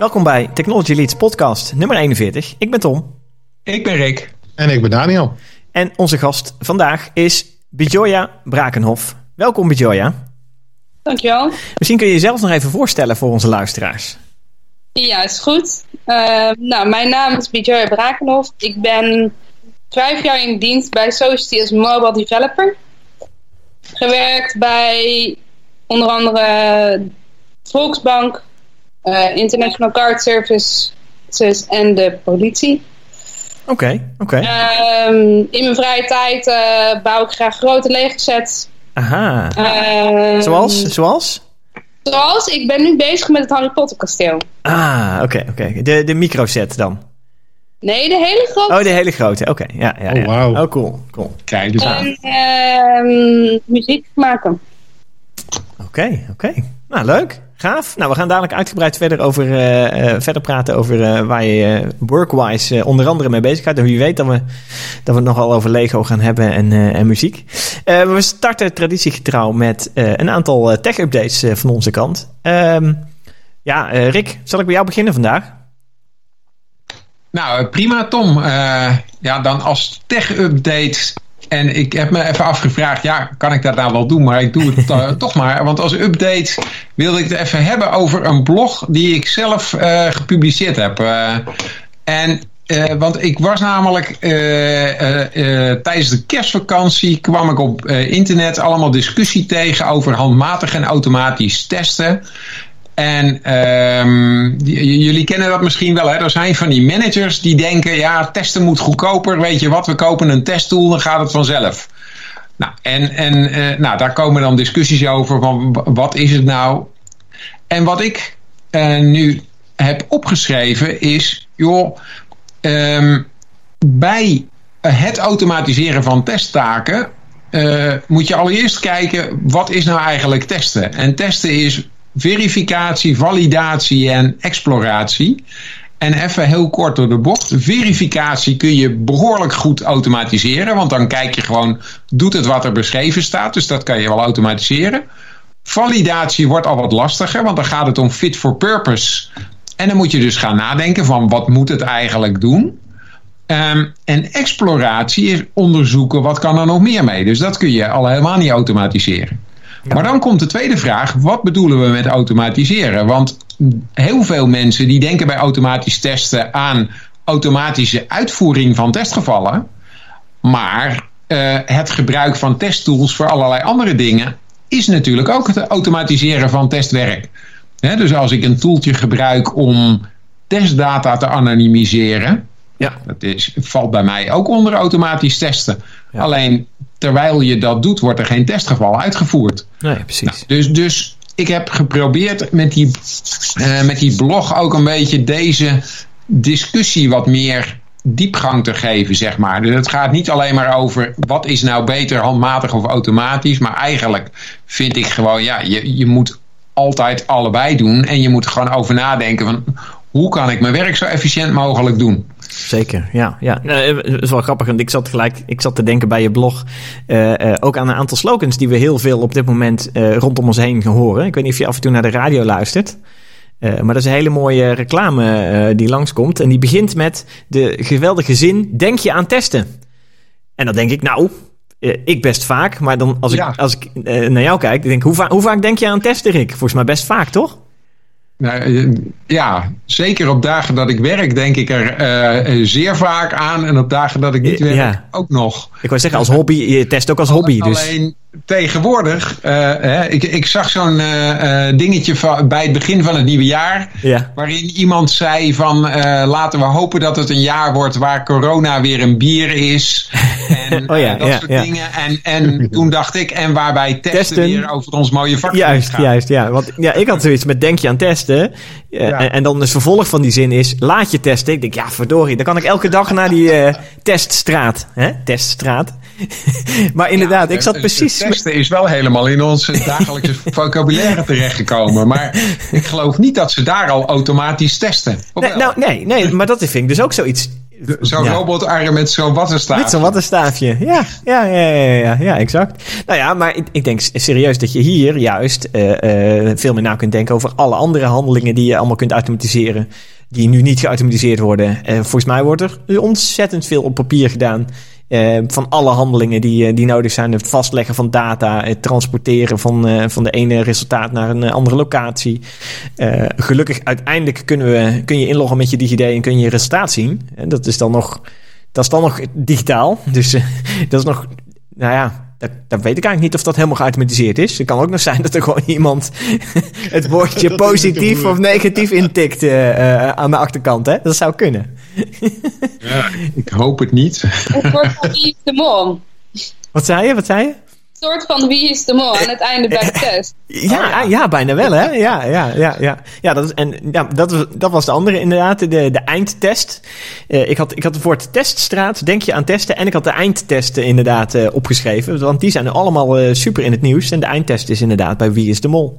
Welkom bij Technology Leads podcast nummer 41. Ik ben Tom. Ik ben Rick. En ik ben Daniel. En onze gast vandaag is Bijoya Brakenhoff. Welkom Bijoya. Dankjewel. Misschien kun je jezelf nog even voorstellen voor onze luisteraars. Ja, is goed. Uh, nou, mijn naam is Bijoya Brakenhoff. Ik ben vijf jaar in dienst bij Society als mobile developer. Gewerkt bij onder andere Volksbank, uh, International Card Services en de politie. Oké, oké. Um, in mijn vrije tijd uh, bouw ik graag grote legersets. Aha. Um, zoals? Zoals? Zoals, ik ben nu bezig met het Harry Potter kasteel. Ah, oké, oké. De, de microset dan? Nee, de hele grote. Oh, de hele grote. Oké, ja, ja, ja. Oh, wow. Oh, cool, cool. Kijk dus aan. En uh, muziek maken. Oké, oké. Okay. Nou, leuk. Gaaf. Nou, we gaan dadelijk uitgebreid verder, over, uh, uh, verder praten over uh, waar je workwise onder andere mee bezig gaat. Wie weet dat we, dat we het nogal over Lego gaan hebben en, en muziek. we starten traditiegetrouw met een aantal tech-updates van onze kant. Ehm, ja, Rick, zal ik bij jou beginnen vandaag? Nou, prima Tom. ja, dan als tech-update en ik heb me even afgevraagd, ja, kan ik dat nou wel doen? Maar ik doe het uh, toch maar. Want als update wilde ik het even hebben over een blog die ik zelf uh, gepubliceerd heb. Uh, en want ik was namelijk tijdens de kerstvakantie kwam ik op internet allemaal discussie tegen over handmatig en automatisch testen. En um, jullie kennen dat misschien wel. Hè? Er zijn van die managers die denken, ja, testen moet goedkoper. Weet je wat, we kopen een testtool, dan gaat het vanzelf. Nou, en, en uh, nou, daar komen dan discussies over van wat is het nou? En wat ik uh, nu heb opgeschreven is, joh, um, bij het automatiseren van testtaken uh, moet je allereerst kijken, wat is nou eigenlijk testen? En testen is verificatie, validatie en exploratie. En even heel kort door de bocht. Verificatie kun je behoorlijk goed automatiseren. Want dan kijk je gewoon, doet het wat er beschreven staat. Dus dat kan je wel automatiseren. Validatie wordt al wat lastiger, want dan gaat het om fit for purpose. En dan moet je dus gaan nadenken van wat moet het eigenlijk doen. Um, en exploratie is onderzoeken wat kan er nog meer mee. Dus dat kun je al helemaal niet automatiseren. Maar dan komt de tweede vraag, wat bedoelen we met automatiseren? Want heel veel mensen die denken bij automatisch testen aan automatische uitvoering van testgevallen. Maar uh, het gebruik van testtools voor allerlei andere dingen is natuurlijk ook het automatiseren van testwerk. He, dus als ik een toeltje gebruik om testdata te anonimiseren, ja. dat is, valt bij mij ook onder automatisch testen. Ja. Alleen terwijl je dat doet, wordt er geen testgeval uitgevoerd. Nee, precies. Nou, dus, dus ik heb geprobeerd met die, uh, met die blog ook een beetje deze discussie wat meer diepgang te geven, zeg maar. Dus het gaat niet alleen maar over wat is nou beter handmatig of automatisch, maar eigenlijk vind ik gewoon, ja, je, je moet altijd allebei doen en je moet er gewoon over nadenken van hoe kan ik mijn werk zo efficiënt mogelijk doen. Zeker, ja. ja. Nou, dat is wel grappig, want ik zat gelijk ik zat te denken bij je blog uh, uh, ook aan een aantal slogans die we heel veel op dit moment uh, rondom ons heen horen. Ik weet niet of je af en toe naar de radio luistert. maar dat is een hele mooie reclame die langskomt. En die begint met de geweldige zin: Denk je aan testen? En dan denk ik, nou, ik best vaak. Maar dan als ik, ja. als ik naar jou kijk, denk ik, hoe, va hoe vaak denk je aan testen, Rick? Volgens mij best vaak, toch? Nou, ja, zeker op dagen dat ik werk denk ik er uh, zeer vaak aan. En op dagen dat ik niet werk ja. ook nog. Ik wou zeggen, als hobby, je test ook als hobby. Dus. Tegenwoordig, uh, hè, ik, ik zag zo'n uh, dingetje van, bij het begin van het nieuwe jaar. Ja. Waarin iemand zei van laten we hopen dat het een jaar wordt waar corona weer een bier is. En oh ja, dat ja, soort dingen. En, en toen dacht ik, en waarbij testen, Testen. weer over ons mooie vak Juist, juist, ja. Want ja, ik had zoiets met denk je aan testen. Ja. En, en, dan het vervolg van die zin is laat je testen. Ik denk, ja, verdorie, dan kan ik elke dag naar die teststraat. Hè? Teststraat. maar inderdaad, ik zat precies... Testen is wel helemaal in ons dagelijkse vocabulaire terechtgekomen. Maar ik geloof niet dat ze daar al automatisch testen. Nee, nou, nee, nee, maar dat vind ik dus ook zoiets Zo'n Ja. robotarm met zo'n wattenstaaf. Met zo'n wattenstaafje. Ja, ja, ja, ja, ja, ja, exact. Nou ja, maar ik, ik denk serieus dat je hier juist eh, eh, veel meer na kunt denken over alle andere handelingen die je allemaal kunt automatiseren. Die nu niet geautomatiseerd worden. Eh, volgens mij wordt er ontzettend veel op papier gedaan. Eh, van alle handelingen die, eh, die nodig zijn. Het vastleggen van data. Het transporteren van, eh, van de ene resultaat naar een andere locatie. Gelukkig uiteindelijk kunnen we, kun je inloggen met je DigiD en kun je je resultaat zien. En dat is dan nog, dat is dan nog digitaal. Dus dat is nog, nou ja, dat, dat weet ik eigenlijk niet of dat helemaal geautomatiseerd is. Het kan ook nog zijn dat er gewoon iemand het woordje positief of negatief intikt aan de achterkant. Hè? Dat zou kunnen. Ik hoop het niet. Een soort van wie is de mol? Wat zei je? Wat zei je? Een soort van wie is de mol aan het einde bij de test. Ja, ja. bijna wel, hè? Ja, ja, ja, ja. ja, dat, is, en, ja dat, was- dat was de andere inderdaad, de, de eindtest. Eh, ik, had, ik had voor het teststraat, denk je aan testen, en ik had de eindtesten inderdaad eh, opgeschreven. Want die zijn allemaal eh, super in het nieuws. En de eindtest is inderdaad bij Wie is de Mol.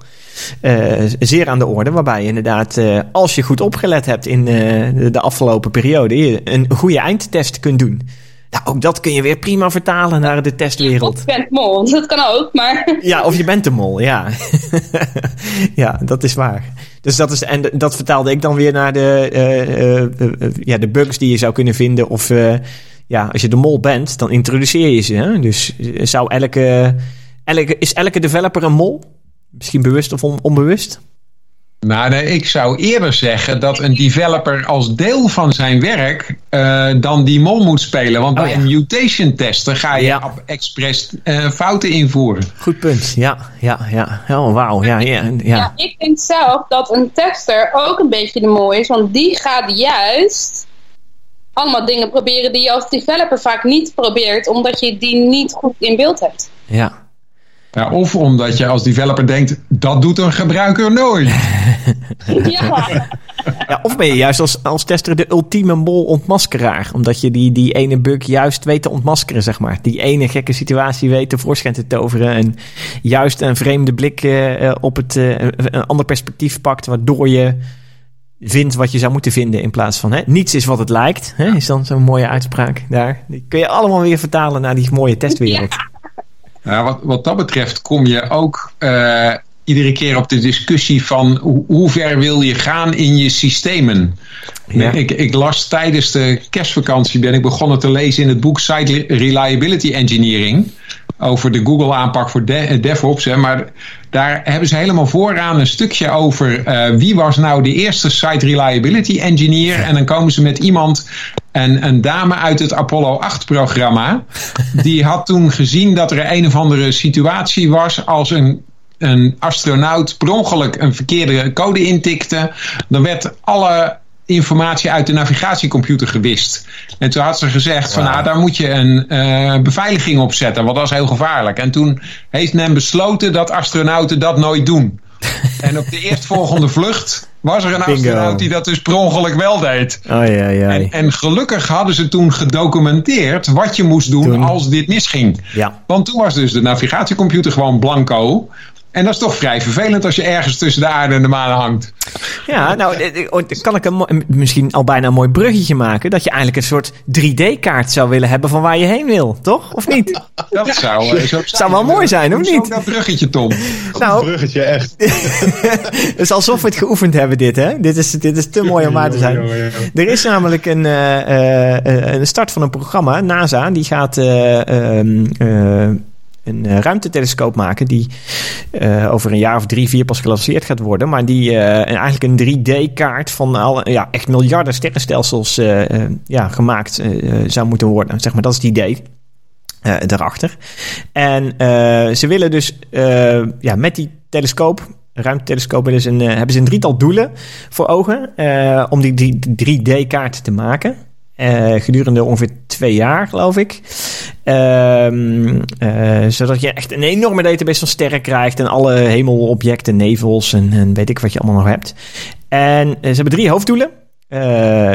Eh, zeer aan de orde, waarbij je inderdaad, eh, als je goed opgelet hebt in eh, de, afgelopen periode, je een goede eindtest kunt doen. Nou, ook dat kun je weer prima vertalen naar de testwereld. Of je bent mol, dat kan ook, maar Ja, of je bent de mol, ja. ja, dat is waar. Dus dat is, en dat vertaalde ik dan weer naar de, ja, de bugs die je zou kunnen vinden. Of ja, als je de mol bent, dan introduceer je ze. Hè? Dus zou elke, elke, is elke developer een mol? Misschien bewust of on- onbewust? Nou, nee, ik zou eerder zeggen dat een developer als deel van zijn werk eh, dan die mol moet spelen. Want Oh, bij ja. een mutation tester ga je Ja. op expres eh, fouten invoeren. Goed punt. Ja, ja, ja. Oh, wauw. Ja, ja, ja. ja. ik vind zelf dat een tester ook een beetje de mol is. Want die gaat juist allemaal dingen proberen die je als developer vaak niet probeert. Omdat je die niet goed in beeld hebt. ja. Ja, of omdat je als developer denkt, dat doet een gebruiker nooit. Ja, Ja, of ben je juist als, als tester de ultieme mol-ontmaskeraar. Omdat je die, die ene bug juist weet te ontmaskeren, zeg maar. Die ene gekke situatie weet tevoorschijn te toveren. En juist een vreemde blik eh, eh, op het, eh, een ander perspectief pakt. Waardoor je vindt wat je zou moeten vinden. In plaats van hè, niets is wat het lijkt. Hè, is dan zo'n mooie uitspraak daar. Die kun je allemaal weer vertalen naar die mooie testwereld. Nou, wat, wat dat betreft kom je ook eh, iedere keer op de discussie van hoe, hoe ver wil je gaan in je systemen. Ja. Ik, ik las tijdens de kerstvakantie ben ik begonnen te lezen in het boek Site Reliability Engineering. Over de Google aanpak voor de, eh, DevOps. Hè, maar daar hebben ze helemaal vooraan een stukje over eh, wie was nou de eerste Site Reliability Engineer. En dan komen ze met iemand, een, een dame uit het Apollo 8 programma. Die had toen gezien dat er een of andere situatie was als een een astronaut per ongeluk een verkeerde code intikte, dan werd alle informatie uit de navigatiecomputer gewist. En toen had ze gezegd van nou, daar moet je een eh, beveiliging op zetten, want dat is heel gevaarlijk. En toen heeft men besloten dat astronauten dat nooit doen. En op de eerstvolgende vlucht was er een astronaut die dat dus per ongeluk wel deed. Oh ja, ja. En, en gelukkig hadden ze toen gedocumenteerd wat je moest doen Toen- als dit misging. Ja. Want toen was dus de navigatiecomputer gewoon blanco. En dat is toch vrij vervelend als je ergens tussen de aarde en de maan hangt. Ja, nou, eh, eh, oh, kan ik een, misschien al bijna een mooi bruggetje maken. Dat je eigenlijk een soort 3D-kaart zou willen hebben van waar je heen wil, toch? Of niet? Dat zou, eh, zo Zou wel mooi zijn, of niet? dat bruggetje, Tom. Nou, Bruggetje, echt. het is alsof we het geoefend hebben, dit, hè? Dit is, dit is te mooi om waar te zijn. Er is namelijk een, eh, eh, eh, een start van een programma. NASA, die gaat eh, ehm, eh, een eh, ruimtetelescoop maken... die eh, over een jaar of drie, vier pas gelanceerd gaat worden. Maar die eh, eigenlijk een 3D-kaart van al, ja, echt miljarden sterrenstelsels ja, gemaakt zou moeten worden. Zeg maar, dat is het idee. daarachter. En ze willen dus ja, met die telescoop, ruimtetelescoop, willen ze een, hebben ze een drietal doelen voor ogen om die, die 3D-kaart te maken. Eh, gedurende ongeveer twee jaar, geloof ik. Ehm, eh, zodat je echt een enorme database van sterren krijgt. En alle hemelobjecten, nevels en, en weet ik wat je allemaal nog hebt. En eh, ze hebben drie hoofddoelen.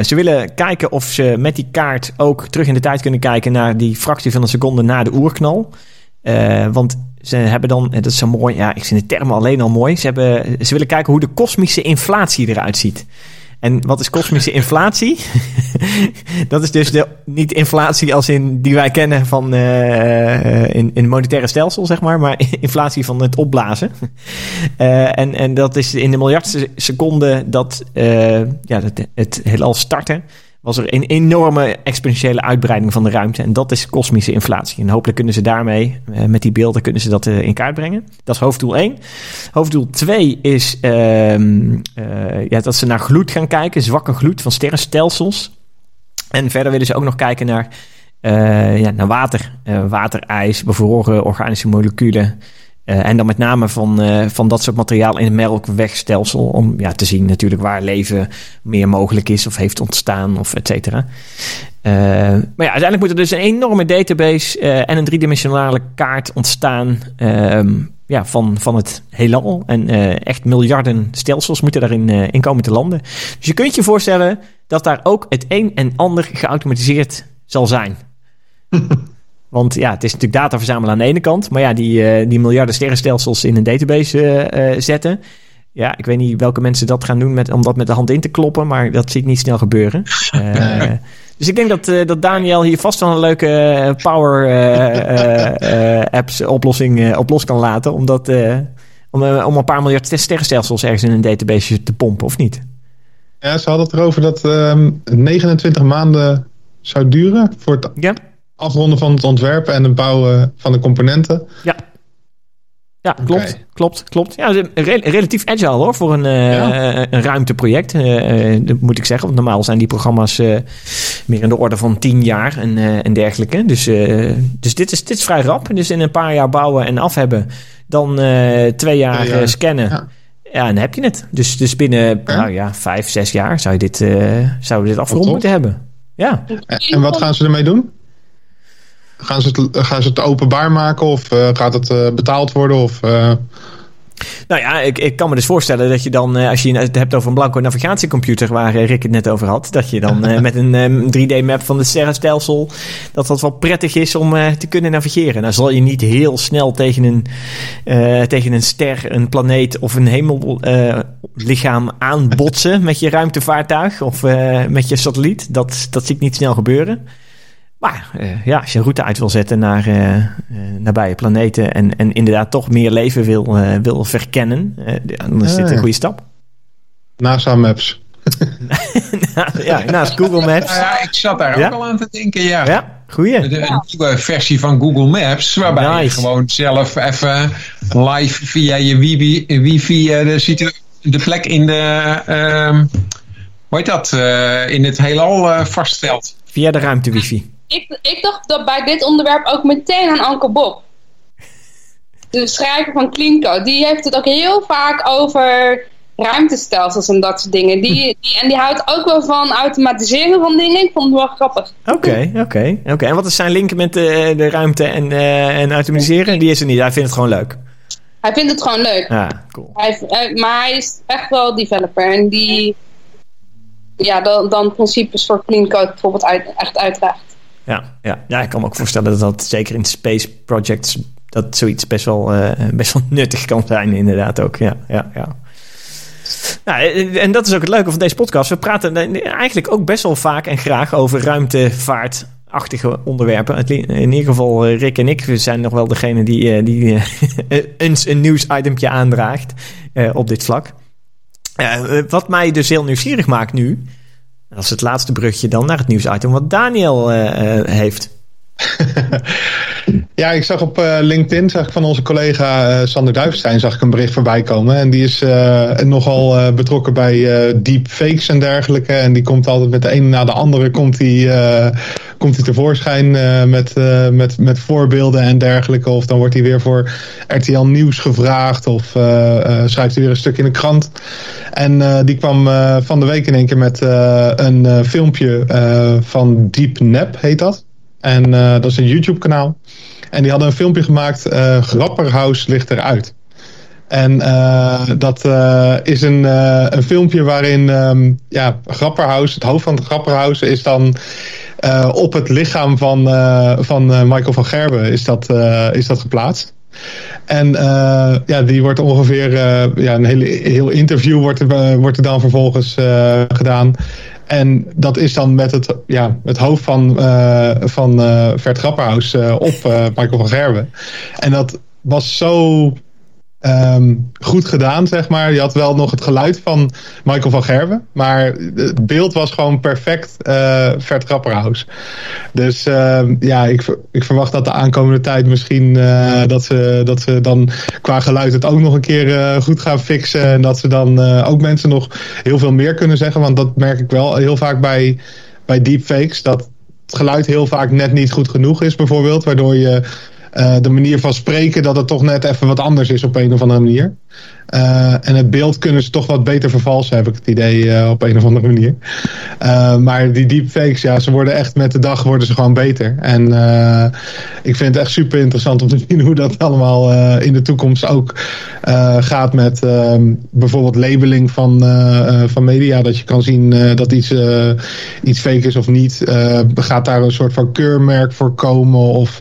Ze willen kijken of ze met die kaart ook terug in de tijd kunnen kijken naar die fractie van een seconde na de oerknal. Want ze hebben dan, dat is zo mooi, ja, ik vind de termen alleen al mooi. Ze, hebben, ze willen kijken hoe de kosmische inflatie eruit ziet. En wat is kosmische inflatie? dat is dus de, niet inflatie als in die wij kennen van uh, in, in het monetaire stelsel, zeg maar, maar inflatie van het opblazen. Uh, en, en dat is in de miljardste seconde dat ja, het, het heelal starten was er een enorme exponentiële uitbreiding van de ruimte. En dat is kosmische inflatie. En hopelijk kunnen ze daarmee, uh, met die beelden, kunnen ze dat uh, in kaart brengen. Dat is hoofddoel 1. Hoofddoel 2 is uh, ja, dat ze naar gloed gaan kijken, zwakke gloed van sterrenstelsels. En verder willen ze ook nog kijken naar, ja, naar water, waterijs, bevroren organische moleculen. Uh, en dan met name van, uh, van dat soort materiaal in het melkwegstelsel. Om ja, te zien natuurlijk waar leven meer mogelijk is of heeft ontstaan of et cetera. Uh, maar ja, uiteindelijk moet er dus een enorme database en een driedimensionale kaart ontstaan ehm, ja, van, van het heelal. En echt miljarden stelsels moeten daarin in komen te landen. Dus je kunt je voorstellen dat daar ook het een en ander geautomatiseerd zal zijn. Want ja, het is natuurlijk data verzamelen aan de ene kant. Maar ja, die, uh, die miljarden sterrenstelsels in een database uh, uh, zetten. Ja, ik weet niet welke mensen dat gaan doen met, om dat met de hand in te kloppen. Maar dat zie ik niet snel gebeuren. dus ik denk dat, dat Daniel hier vast wel een leuke Power Apps oplossing op los kan laten. Om, dat, om, om een paar miljard sterrenstelsels ergens in een database te pompen, of niet? Ja, ze hadden het erover dat 29 maanden zou duren voor het... Ja afronden van het ontwerpen en het bouwen van de componenten. Ja. Ja, klopt, okay. klopt, klopt. Ja, re relatief agile hoor, voor een, uh, ja. een ruimteproject, uh, moet ik zeggen. Want normaal zijn die programma's uh, meer in de orde van tien jaar en, en dergelijke. Dus, dus dit, is, dit is vrij rap. Dus in een paar jaar bouwen en af hebben, dan twee jaar ja, scannen. Ja. ja. en dan heb je het. Dus, dus binnen nou ja, vijf, zes jaar zou je dit, zou je dit afgerond moeten hebben. Ja. En, en wat gaan ze ermee doen? Gaan ze het, gaan ze het openbaar maken of uh, gaat het uh, betaald worden? Of, uh... Nou ja, ik, ik kan me dus voorstellen dat je dan, als je het hebt over een blanco navigatiecomputer, waar Rick het net over had, dat je dan met een 3D-map van het sterrenstelsel, dat dat wel prettig is om te kunnen navigeren. Dan zal je niet heel snel tegen een, tegen een ster, een planeet of een hemellichaam aanbotsen met je ruimtevaartuig of met je satelliet. Dat, dat zie ik niet snel gebeuren. Maar uh, ja, als je een route uit wil zetten naar uh, uh, nabije planeten en, en inderdaad toch meer leven wil, wil verkennen, dan is dit een goede stap. NASA Maps. ja, naast Google Maps. Ja, ik zat daar ja? ook al aan te denken, ja. Ja, goeie. De, een nieuwe versie van Google Maps, waarbij nice. je gewoon zelf even live via je wifi, wifi de, de plek in de, hoe heet dat, in het heelal vaststelt. Via de ruimte wifi. Ik, ik dacht dat bij dit onderwerp ook meteen aan Anke Bob. De schrijver van Cleanco. Die heeft het ook heel vaak over ruimtestelsels en dat soort dingen. Die, die, en die houdt ook wel van automatiseren van dingen. Ik vond het wel grappig. Oké, oké. oké. En wat is zijn link met de, de ruimte en, uh, en automatiseren? Die is er niet. Hij vindt het gewoon leuk. Hij vindt het gewoon leuk. Ah, cool. Hij, maar hij is echt wel developer. En die ja, dan, dan principes voor clean code bijvoorbeeld uit, echt uitdraagt. Ja, ja, ja, ik kan me ook voorstellen dat dat zeker in space projects dat zoiets best wel, uh, best wel nuttig kan zijn, inderdaad ook. Ja, ja, ja. Nou, en dat is ook het leuke van deze podcast. We praten eigenlijk ook best wel vaak en graag over ruimtevaartachtige onderwerpen. In ieder geval eh, Rick en ik zijn nog wel degene die, eh, die eens een nieuwsitempje aandraagt op dit vlak. wat mij dus heel nieuwsgierig maakt nu, dat is het laatste brugje dan naar het nieuwsitem wat Daniel uh, heeft. ja, ik zag op uh, LinkedIn zag ik van onze collega uh, Sander Duivenstein zag ik een bericht voorbij komen. En die is nogal betrokken bij deepfakes en dergelijke. En die komt altijd met de ene na de andere komt die, komt hij tevoorschijn met, met, met voorbeelden en dergelijke. Of dan wordt hij weer voor RTL Nieuws gevraagd. Of schrijft hij weer een stuk in de krant. En die kwam van de week in één keer met een filmpje van Deep Nap, heet dat. En dat is een YouTube kanaal. En die hadden een filmpje gemaakt, Grapperhaus ligt eruit. En dat is een, een filmpje waarin um, ja, Grapperhaus, het hoofd van Grapperhaus is dan op het lichaam van, van Michael van Gerben is dat, is dat geplaatst. En uh, ja, die wordt ongeveer uh, ja, een hele, heel interview wordt er, wordt er dan vervolgens uh, gedaan. En dat is dan met het, ja, het hoofd van, van Vert Grapperhaus op Michael van Gerwen. En dat was zo Um, goed gedaan, zeg maar. Je had wel nog het geluid van Michael van Gerwen. Maar het beeld was gewoon perfect uh, Vert. Dus uh, ja, ik, ik verwacht dat de aankomende tijd misschien... Uh, dat, ze, dat ze dan qua geluid het ook nog een keer uh, goed gaan fixen. En dat ze dan ook mensen nog heel veel meer kunnen zeggen. Want dat merk ik wel heel vaak bij, bij deepfakes. Dat het geluid heel vaak net niet goed genoeg is bijvoorbeeld. Waardoor je de manier van spreken dat het toch net even wat anders is op een of andere manier. Uh, en het beeld kunnen ze toch wat beter vervalsen, heb ik het idee, uh, op een of andere manier. maar die deepfakes, ja, ze worden echt met de dag worden ze gewoon beter. En ik vind het echt super interessant om te zien hoe dat allemaal in de toekomst ook gaat met ehm, bijvoorbeeld labeling van, van media. Dat je kan zien dat iets, iets fake is of niet. gaat daar een soort van keurmerk voor komen? Of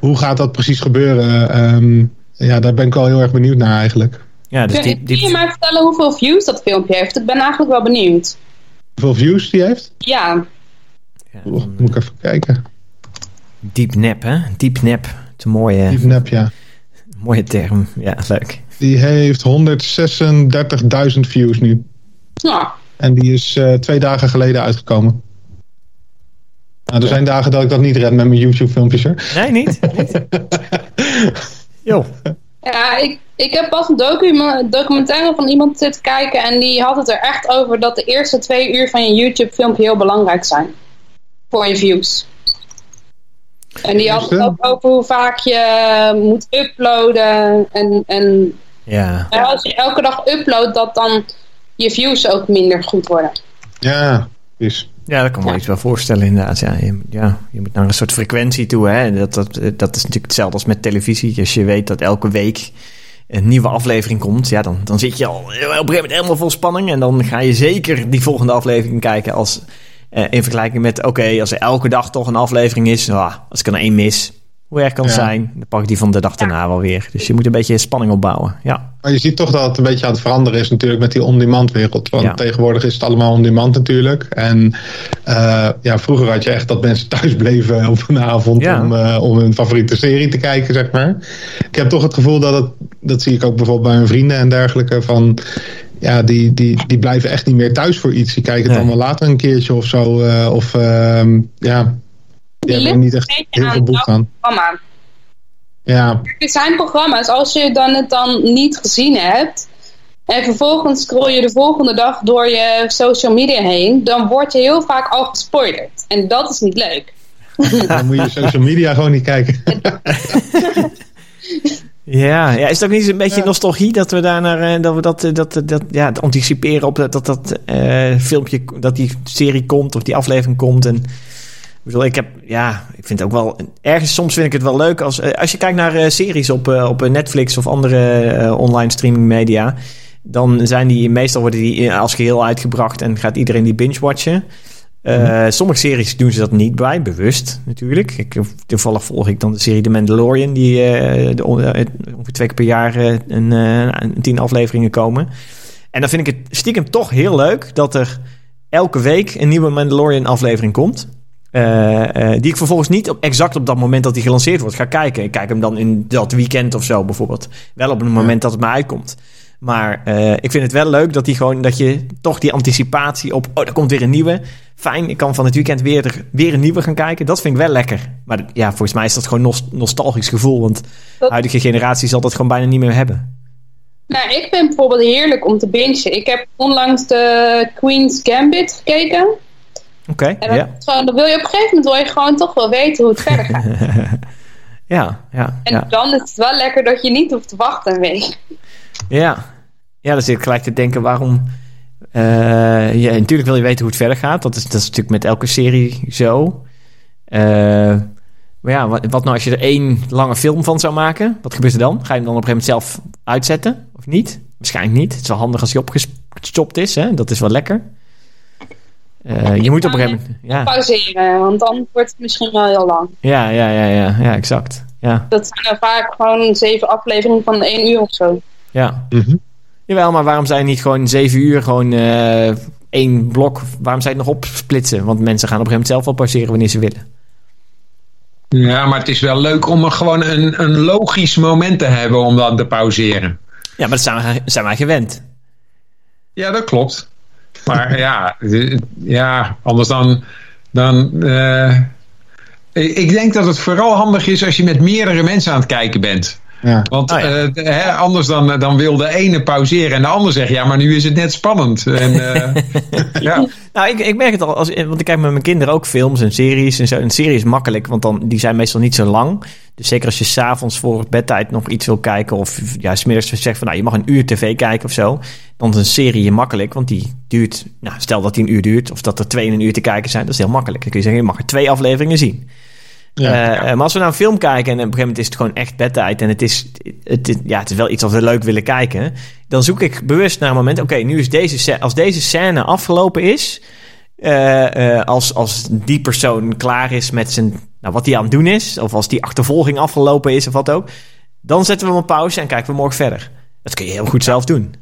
hoe gaat dat precies gebeuren? Um, ja, daar ben ik wel heel erg benieuwd naar eigenlijk. Ja, dus die, die... Kun je mij vertellen hoeveel views dat filmpje heeft? Ik ben eigenlijk wel benieuwd. Hoeveel views die heeft? Ja. ja dan, moet ik even kijken. Deep nap, hè? Deep nap. Het is een mooie... Deep nap, ja. Mooie term. Ja, leuk. Die heeft 136.000 views nu. Ja. En die is uh, twee dagen geleden uitgekomen. Nou, er zijn dagen dat ik dat niet red met mijn YouTube filmpjes hoor. Nee, niet? niet. Jo. Ja, ik, ik heb pas een documentaire van iemand zitten kijken en die had het er echt over dat de eerste twee uur van je YouTube filmpje heel belangrijk zijn. Voor je views. En die had het ook over hoe vaak je moet uploaden en, en ja. als je elke dag uploadt dat dan je views ook minder goed worden. Ja, is. Ja, dat kan me ja. iets wel voorstellen inderdaad. Ja je, ja, je moet naar een soort frequentie toe. Hè? Dat, dat, dat is natuurlijk hetzelfde als met televisie. Als je weet dat elke week een nieuwe aflevering komt, ja, dan, dan zit je al op een gegeven moment helemaal vol spanning. En dan ga je zeker die volgende aflevering kijken als, eh, in vergelijking met, oké, als er elke dag toch een aflevering is, ah, als ik er één mis, hoe erg kan zijn, dan pak ik die van de dag daarna wel weer. Dus je moet een beetje spanning opbouwen. Ja. Maar je ziet toch dat het een beetje aan het veranderen is natuurlijk met die on-demand wereld. Want tegenwoordig is het allemaal on-demand natuurlijk. En uh, ja, vroeger had je echt dat mensen thuis bleven op een avond om, uh, om hun favoriete serie te kijken, zeg maar. Ik heb toch het gevoel dat het, dat zie ik ook bijvoorbeeld bij mijn vrienden en dergelijke, van ja, die, die, die blijven echt niet meer thuis voor iets. Die kijken het nee. allemaal later een keertje of zo. Uh, of ja, die hebben niet echt heel veel boek aan. Programma. Ja. Er zijn programma's, als je dan het dan niet gezien hebt... en vervolgens scroll je de volgende dag door je social media heen... dan word je heel vaak al gespoilerd. En dat is niet leuk. Dan moet je social media gewoon niet kijken. Ja, ja, is het ook niet een beetje ja. nostalgie dat we daar naar, dat we dat, dat, dat, ja, anticiperen op dat dat, dat uh, filmpje, dat die serie komt of die aflevering komt en bedoel, ik heb, ja, ik vind het ook wel, ergens soms vind ik het wel leuk als, als je kijkt naar uh, series op, uh, op Netflix of andere uh, online streaming media, dan zijn die, meestal worden die als geheel uitgebracht en gaat iedereen die binge-watchen. Mm-hmm. Sommige series doen ze dat niet bij, bewust natuurlijk. Ik, toevallig volg ik dan de serie The Mandalorian, die de, ongeveer twee keer per jaar een, een tien afleveringen komen. En dan vind ik het stiekem toch heel leuk dat er elke week een nieuwe Mandalorian aflevering komt. Uh, uh, die ik vervolgens niet op, exact op dat moment dat hij gelanceerd wordt ga kijken. Ik kijk hem dan in dat weekend of zo bijvoorbeeld. Wel op het moment dat het me uitkomt. Maar uh, ik vind het wel leuk dat, die gewoon, dat je toch die anticipatie op... oh, er komt weer een nieuwe. Fijn, ik kan van het weekend weer, weer een nieuwe gaan kijken. Dat vind ik wel lekker. Maar ja, volgens mij is dat gewoon nost nostalgisch gevoel. Want de huidige generatie zal dat gewoon bijna niet meer hebben. Nou, ik vind bijvoorbeeld heerlijk om te bingen. Ik heb onlangs de Queen's Gambit gekeken. Oké, okay, ja. Gewoon, dan wil je op een gegeven moment wil je gewoon toch wel weten hoe het verder gaat. ja, ja. En ja. dan is het wel lekker dat je niet hoeft te wachten een week. Ja, ja dan zit ik gelijk te denken waarom... Uh, ja, natuurlijk wil je weten hoe het verder gaat. Dat is, dat is natuurlijk met elke serie zo. Uh, maar ja, wat, wat, nou als je er één lange film van zou maken? Wat gebeurt er dan? Ga je hem dan op een gegeven moment zelf uitzetten? Of niet? Waarschijnlijk niet. Het is wel handig als hij opgestopt is. Hè? Dat is wel lekker. Uh, je moet op een gegeven moment... Ja. Pauzeren, want dan wordt het misschien wel heel lang. Ja, ja, ja, ja, ja exact. Ja, Dat zijn vaak gewoon zeven afleveringen van één uur of zo. ja. Mhm. Jawel, maar waarom zijn niet gewoon zeven uur gewoon eh, één blok? Waarom zijn het nog opsplitsen? Want mensen gaan op een gegeven moment zelf wel pauzeren wanneer ze willen. Ja, maar het is wel leuk om er gewoon een, een logisch moment te hebben om dan te pauzeren. Ja, maar dat zijn zijn wij gewend. Ja, dat klopt. Maar ja, ja, anders dan. dan eh, ik denk dat het vooral handig is als je met meerdere mensen aan het kijken bent. Ja. Want ja. eh, de- hè, anders dan, dan wil de ene pauzeren en de ander zegt: ja, maar nu is het net spannend. En, eh, ja. Nou, ik, ik merk het al, als, want ik kijk met mijn kinderen ook films en series en zo. Een serie is makkelijk, want dan, die zijn meestal niet zo lang. Dus zeker als je s'avonds voor bedtijd nog iets wil kijken... of ja, smiddags zegt van, nou, je mag een uur tv kijken of zo... dan is een serie makkelijk, want die duurt... Nou, stel dat die een uur duurt, of dat er twee in een uur te kijken zijn... dat is heel makkelijk. Dan kun je zeggen, je mag er twee afleveringen zien. Ja. Eh, eh, maar als we naar een film kijken en op een gegeven moment is het gewoon echt bedtijd en het is, het, ja, het is wel iets wat we leuk willen kijken, dan zoek ik bewust naar een moment. Oké, nu is deze als deze scène afgelopen is, eh, eh, als, als die persoon klaar is met zijn, nou, wat hij aan het doen is, of als die achtervolging afgelopen is of wat ook, dan zetten we hem op pauze en kijken we morgen verder. Dat kun je heel goed zelf doen.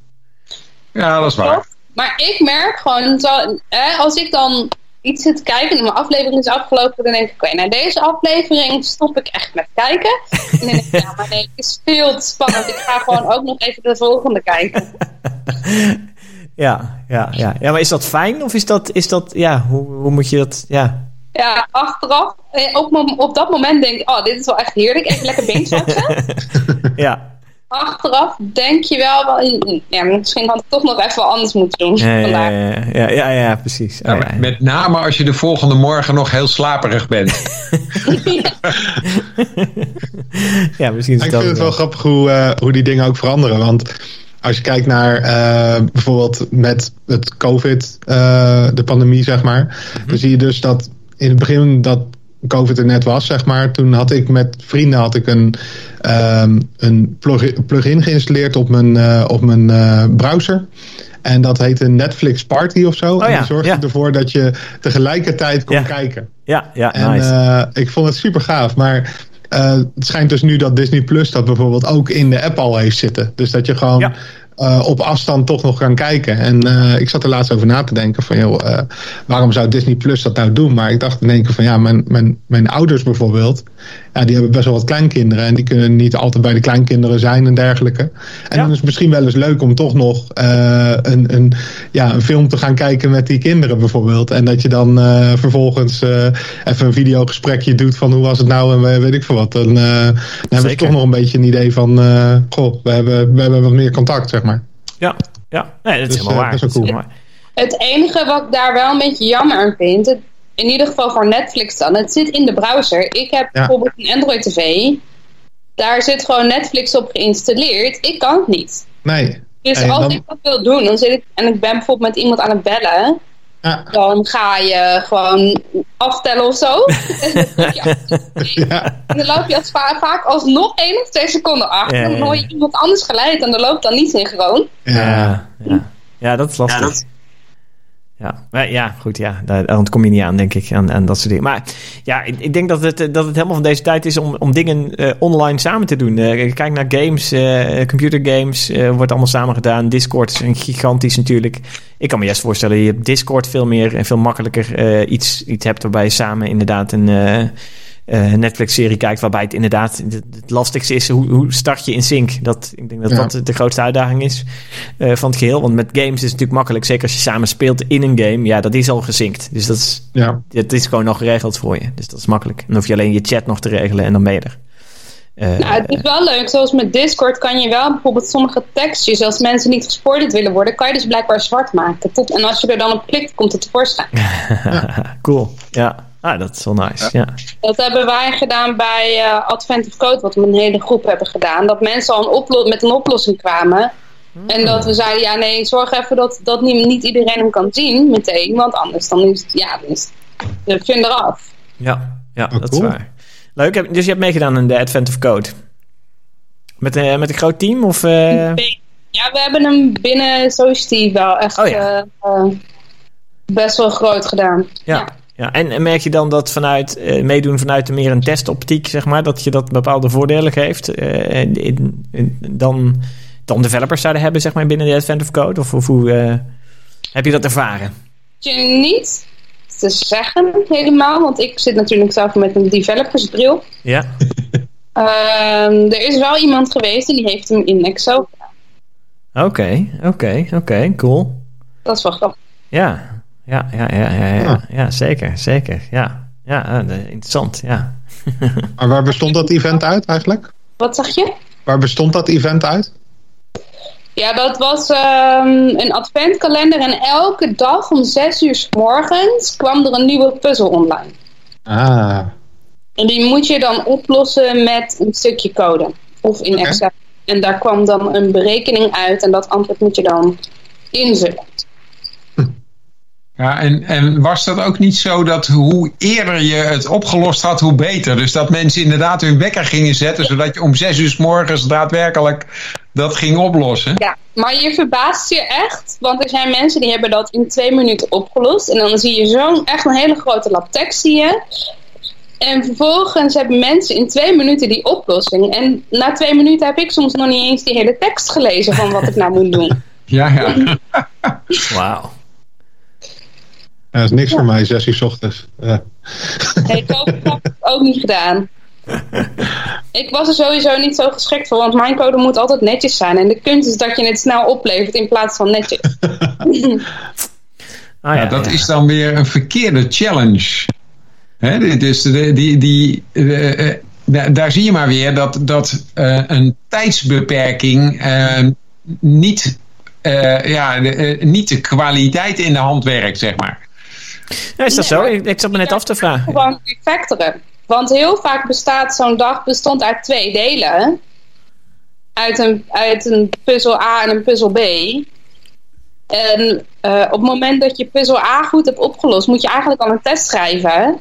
ja, dat is waar. Maar ik merk gewoon, zo, als ik dan iets zit te kijken en mijn aflevering is afgelopen, dan denk ik, oké, na deze aflevering stop ik echt met kijken. En dan denk ik, ja, maar nee, het is veel te spannend. Ik ga gewoon ook nog even de volgende kijken. Ja, ja, ja. ja maar is dat fijn of is dat, is dat ja, hoe, hoe moet je dat, ja. Ja, achteraf, eh, op, op dat moment denk ik, oh, dit is wel echt heerlijk. Even lekker binge ja. Achteraf denk je wel, wel ja, misschien had ik toch nog even wat anders moeten doen Ja, ja, vandaag. ja, ja, ja, ja, precies. Oh, ja. Met name als je de volgende morgen nog heel slaperig bent. ja, misschien is Ik dat vind het wel grappig hoe, eh, hoe die dingen ook veranderen. Want als je kijkt naar eh, bijvoorbeeld met het COVID, eh, de pandemie, zeg maar. Dan zie je dus dat in het begin dat COVID er net was, zeg maar. Toen had ik met vrienden had ik een, ehm, een plug- plugin geïnstalleerd op mijn, eh, op mijn eh, browser. En dat heette Netflix Party of zo. en Oh ja, die zorgde ja. ervoor dat je tegelijkertijd kon Ja. kijken. Ja, ja, En nice. eh, ik vond het super gaaf. Maar het schijnt dus nu dat Disney Plus dat bijvoorbeeld ook in de app al heeft zitten. Dus dat je gewoon Eh, op afstand toch nog kan kijken. En eh, ik zat er laatst over na te denken van joh, eh, waarom zou Disney Plus dat nou doen? Maar ik dacht in één keer van ja, mijn, mijn, mijn ouders bijvoorbeeld, ja, die hebben best wel wat kleinkinderen. En die kunnen niet altijd bij de kleinkinderen zijn en dergelijke. En Ja. dan is het misschien wel eens leuk om toch nog een, een, ja, een film te gaan kijken met die kinderen bijvoorbeeld. En dat je dan vervolgens even een videogesprekje doet van hoe was het nou en we- weet ik veel wat. Dan, dan hebben ze toch nog een beetje een idee van, goh, we hebben, we hebben wat meer contact, zeg maar. Ja, ja. Nee, dat is Dus, helemaal eh, waar. dat is cool. helemaal. Het enige wat ik daar wel een beetje jammer aan vind, het- in ieder geval voor Netflix dan, het zit in de browser. Ik heb bijvoorbeeld een Android TV, daar zit gewoon Netflix op geïnstalleerd. Ik kan het niet. Nee. Dus En als dan- ik dat wil doen, dan zit ik, en ik ben bijvoorbeeld met iemand aan het bellen, Ja, dan ga je gewoon aftellen of zo. ja. ja, En dan loop je als va- vaak alsnog één of twee seconden achter. Ja, ja, ja. Dan hoor je iemand anders geleid en dan loopt dan niet synchroon. ja. Ja, ja. ja, dat is lastig. Ja, ja, goed, ja, daar, ontkom je niet aan, denk ik, aan dat soort dingen. Maar ja, ik, ik denk dat het, eh, dat het helemaal van deze tijd is om, om dingen eh, online samen te doen. Eh, kijk naar games, eh computergames, wordt allemaal samen gedaan. Discord is een gigantisch natuurlijk. Ik kan me juist voorstellen, je hebt Discord veel meer en veel makkelijker iets, iets hebt waarbij je samen inderdaad een... eh, Netflix-serie kijkt, waarbij het inderdaad het, het lastigste is hoe, hoe start je in sync. Dat, ik denk dat Ja. dat de grootste uitdaging is eh, van het geheel. Want met games is het natuurlijk makkelijk, zeker als je samen speelt in een game. Ja, dat is al gesynct. Dus dat is, ja. dat is gewoon nog geregeld voor je. Dus dat is makkelijk. Dan hoef je alleen je chat nog te regelen en dan ben je er. Eh, Nou, het is wel leuk. Zoals met Discord kan je wel bijvoorbeeld sommige tekstjes, als mensen niet gespoord willen worden, kan je dus blijkbaar zwart maken. Tot, en als je er dan op klikt, komt het tevoorschijn. cool. Ja, ah, dat is wel nice. Ja. Dat hebben wij gedaan bij eh Advent of Code, wat we met een hele groep hebben gedaan. Dat mensen al een met een oplossing kwamen. En dat we zeiden, ja nee, zorg even dat, dat niet, niet iedereen hem kan zien meteen. Want anders dan is het, ja, dan is het de fun eraf. Ja, ja Oh, dat cool. is waar. Leuk. Heb- Dus je hebt meegedaan in de Advent of Code. Met, eh, met een groot team? Of, eh, Ja, we hebben hem binnen Society wel echt Oh ja. best wel groot gedaan. ja, ja. Ja, en, merk je dan dat vanuit eh, meedoen vanuit meer een testoptiek, zeg maar, dat je dat bepaalde voordelen geeft, eh, in- in- dan, dan developers zouden hebben, zeg maar, binnen de Advent of Code? Of, of hoe eh, heb je dat ervaren? je niet te zeggen helemaal, want ik zit natuurlijk zelf met een developersbril. Ja, Ehm, er is wel iemand geweest en die heeft hem in Excel. oké, oké, oké, cool. Dat is wel grappig. Ja, ja, ja, ja, ja, ja, zeker, zeker. Ja, ja eh, interessant, ja. Maar waar bestond dat event uit eigenlijk? Wat zeg je? Waar bestond dat event uit? Ja, dat was ehm, een adventkalender en elke dag om zes uur 's morgens kwam er een nieuwe puzzel online. Ah, En die moet je dan oplossen met een stukje code. Of in. Excel. En daar kwam dan een berekening uit en dat antwoord moet je dan invullen. Ja, en, en was dat ook niet zo dat hoe eerder je het opgelost had, hoe beter? Dus dat mensen inderdaad hun wekker gingen zetten, zodat je om zes uur 's morgens daadwerkelijk dat ging oplossen? Ja, maar je verbaast je echt, want er zijn mensen die hebben dat in twee minuten opgelost. En dan zie je zo'n echt een hele grote lap tekst zie je. En vervolgens hebben mensen in twee minuten die oplossing. En na twee minuten heb ik soms nog niet eens die hele tekst gelezen van wat ik nou moet doen. Ja, ja. Wauw. Ja, dat is niks voor mij, zes uur 's ochtends. Ja. Nee, ik heb het ook niet gedaan. Ik was er sowieso niet zo geschikt voor, want mijn code moet altijd netjes zijn. En de kunst is dat je het snel oplevert in plaats van netjes. Ah, Ja, dat is dan weer een verkeerde challenge. Hè, dus de, die, die, eh, eh, da- daar zie je maar weer dat, dat eh, een tijdsbeperking eh, niet, eh, ja, de, eh, niet de kwaliteit in de hand werkt, zeg maar. Ja, is dat zo? Ik, ik zat me net af te vragen. Gewoon refactoren. Want heel vaak bestaat zo'n dag bestond uit twee delen. Uit een, uit een puzzel A en een puzzel B. En eh, op het moment dat je puzzel A goed hebt opgelost, moet je eigenlijk al een test schrijven.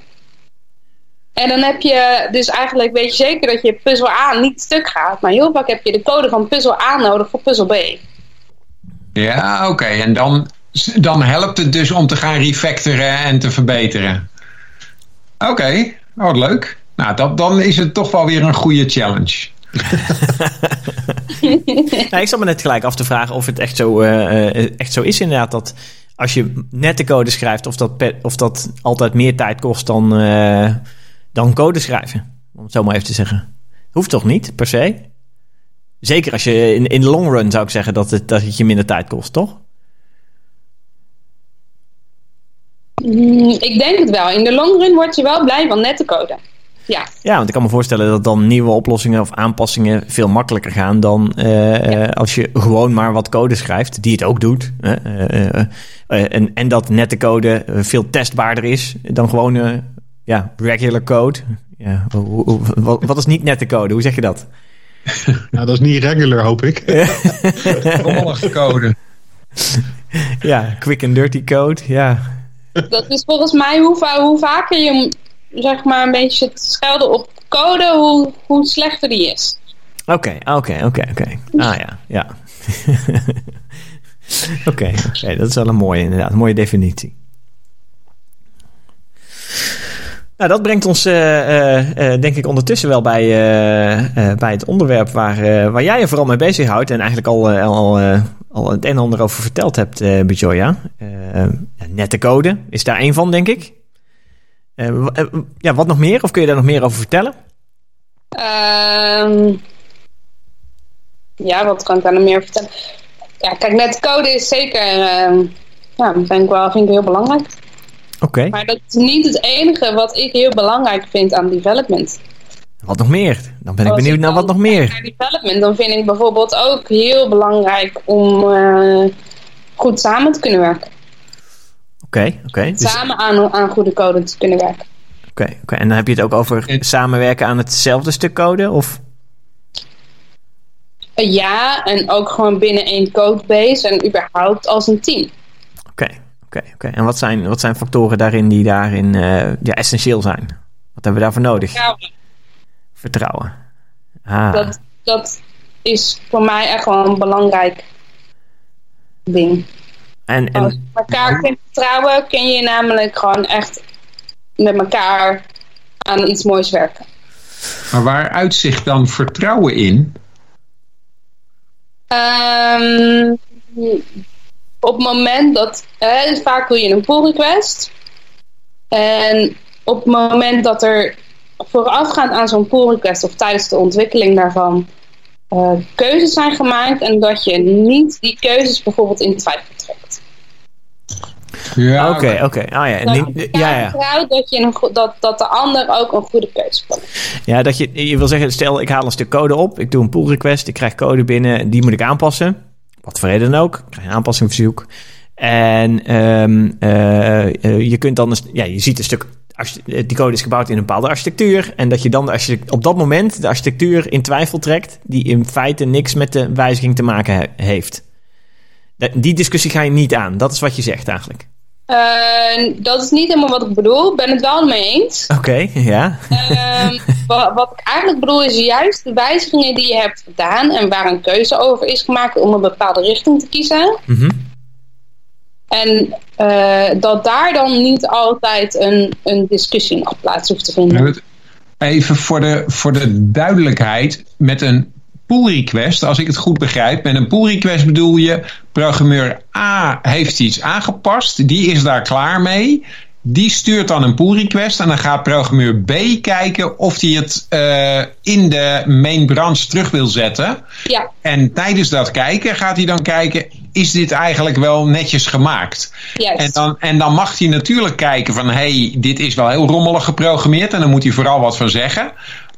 En dan heb je dus eigenlijk, weet je zeker dat je puzzel A niet stuk gaat. Maar heel vaak heb je de code van puzzel A nodig voor puzzel B. Ja, oké. En dan, dan helpt het dus om te gaan refactoren en te verbeteren. Oké, oh, wat leuk. Nou, dat, dan is het toch wel weer een goede challenge. Nou, ik zat me net gelijk af te vragen of het echt zo, eh, eh, echt zo is inderdaad dat als je nette code schrijft, of dat, of dat altijd meer tijd kost dan, eh, dan code schrijven. Om het zo maar even te zeggen. Hoeft toch niet, per se? Zeker als je in, in de long run zou ik zeggen dat het, dat het je minder tijd kost, toch? Mm, ik denk het wel. In de long run word je wel blij van nette code. Ja. Ja, want ik kan me voorstellen dat dan nieuwe oplossingen of aanpassingen veel makkelijker gaan dan eh, eh, als je gewoon maar wat code schrijft, die het ook doet. hè, eh, en, en dat nette code veel testbaarder is dan gewoon eh, ja, regular code. Ja, hoe- hoe- wat, wat is niet nette code? Hoe zeg je dat? Nou, dat is niet regular, hoop ik. Rommelige code. Ja, quick and dirty code. Ja, Dat is volgens mij hoe, hoe vaker je zeg maar een beetje het schelden op code, hoe, hoe slechter die is. Oké, oké, oké, oké. Ah ja, ja. Oké, oké, dat is wel een mooie, inderdaad, een mooie definitie. Nou, dat brengt ons, eh, eh, eh, denk ik, ondertussen wel bij, bij het onderwerp waar, waar jij je vooral mee bezighoudt. En eigenlijk al, al, al het een en ander over verteld hebt. Eh, nette code is daar één van, denk ik. Ja, wat nog meer? Of kun je daar nog meer over vertellen? Ehm, ja, wat kan ik daar nog meer vertellen? Ja, kijk, net code is zeker, ehm, ja, vind ik wel vind ik heel belangrijk. Oké. Maar dat is niet het enige wat ik heel belangrijk vind aan development. Wat nog meer? Dan ben ik Als benieuwd ik naar wat nog meer. Naar development, dan vind ik bijvoorbeeld ook heel belangrijk om eh, goed samen te kunnen werken. Oké, oké. Dus- Samen aan, aan goede code te kunnen werken. Oké, oké. En dan heb je het ook over En- samenwerken aan hetzelfde stuk code? Of? Eh, ja, en ook gewoon binnen één codebase en überhaupt als een team. Oké, oké, oké. En wat zijn, wat zijn factoren daarin die daarin eh, ja, essentieel zijn? Wat hebben we daarvoor nodig? Trouwen, Vertrouwen. Ah, dat, dat is voor mij echt wel een belangrijk ding. en, Als en, je elkaar kunt vertrouwen, kun je namelijk gewoon echt met elkaar aan iets moois werken. Maar waar uitzicht dan vertrouwen in? Um, op het moment dat, eh, vaak doe je een pull request. En op het moment dat er voorafgaand aan zo'n pull request of tijdens de ontwikkeling daarvan uh, keuzes zijn gemaakt en dat je niet die keuzes bijvoorbeeld in twijfel trekt. Ja, oké, oké. Ah ja, en ja, ja. Dat, je een, dat, dat de ander ook een goede keuze kan Ja, dat je, je wil zeggen, stel ik haal een stuk code op, ik doe een pull request, ik krijg code binnen, die moet ik aanpassen. Wat voor reden dan ook, krijg een aanpassingsverzoek. En um, uh, je kunt dan, ja, je ziet een stuk die code is gebouwd in een bepaalde architectuur. En dat je dan je op dat moment de architectuur in twijfel trekt, die in feite niks met de wijziging te maken heeft. Die discussie ga je niet aan. Dat is wat je zegt eigenlijk. Uh, dat is niet helemaal wat ik bedoel. Ik ben het wel mee eens. Oké, ja. Uh, wat, wat, ik eigenlijk bedoel is juist de wijzigingen die je hebt gedaan en waar een keuze over is gemaakt om een bepaalde richting te kiezen. Mm en uh, dat daar dan niet altijd een, een discussie nog plaats hoeft te vinden. Even voor de, voor de duidelijkheid, met een pull request, als ik het goed begrijp, met een pull request bedoel je, programmeur A heeft iets aangepast, die is daar klaar mee. Die stuurt dan een pull request en dan gaat programmeur B kijken of hij het uh, in de main branch terug wil zetten. Ja. En tijdens dat kijken gaat hij dan kijken, is dit eigenlijk wel netjes gemaakt? Yes. En, dan, en dan mag hij natuurlijk kijken van, hey, dit is wel heel rommelig geprogrammeerd en dan moet hij vooral wat van zeggen.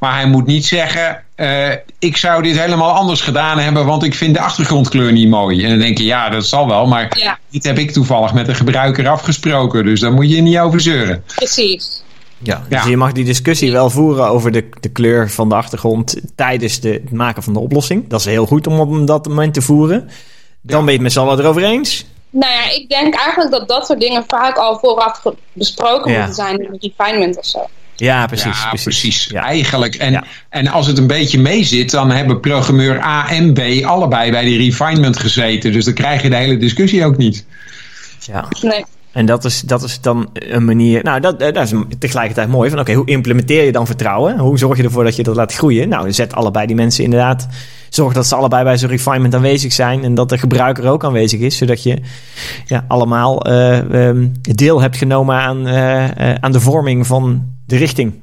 Maar hij moet niet zeggen, uh, ik zou dit helemaal anders gedaan hebben, want ik vind de achtergrondkleur niet mooi. En dan denk je, ja, dat zal wel, maar ja. dit heb ik toevallig met de gebruiker afgesproken, dus daar moet je niet over zeuren. Precies. Ja, dus je mag die discussie wel voeren over de, de kleur van de achtergrond tijdens de, het maken van de oplossing. Dat is heel goed om op dat moment te voeren. Dan ben je het met z'n allen erover eens. Nou ja, ik denk eigenlijk dat dat soort dingen vaak al vooraf besproken ja. moeten zijn in een refinement of zo. Ja, precies. Ja, precies. precies. Ja. Eigenlijk. En, en als het een beetje mee zit, dan hebben programmeur A en B allebei bij die refinement gezeten. Dus dan krijg je de hele discussie ook niet. Ja. Nee. En dat is, dat is dan een manier. Nou, dat, dat is tegelijkertijd mooi. Van oké, hoe implementeer je dan vertrouwen? Hoe zorg je ervoor dat je dat laat groeien? Nou, zet allebei die mensen inderdaad. Zorg dat ze allebei bij zo'n refinement aanwezig zijn. En dat de gebruiker ook aanwezig is. Zodat je ja, allemaal uh, um, deel hebt genomen aan, uh, uh, aan de vorming van de richting.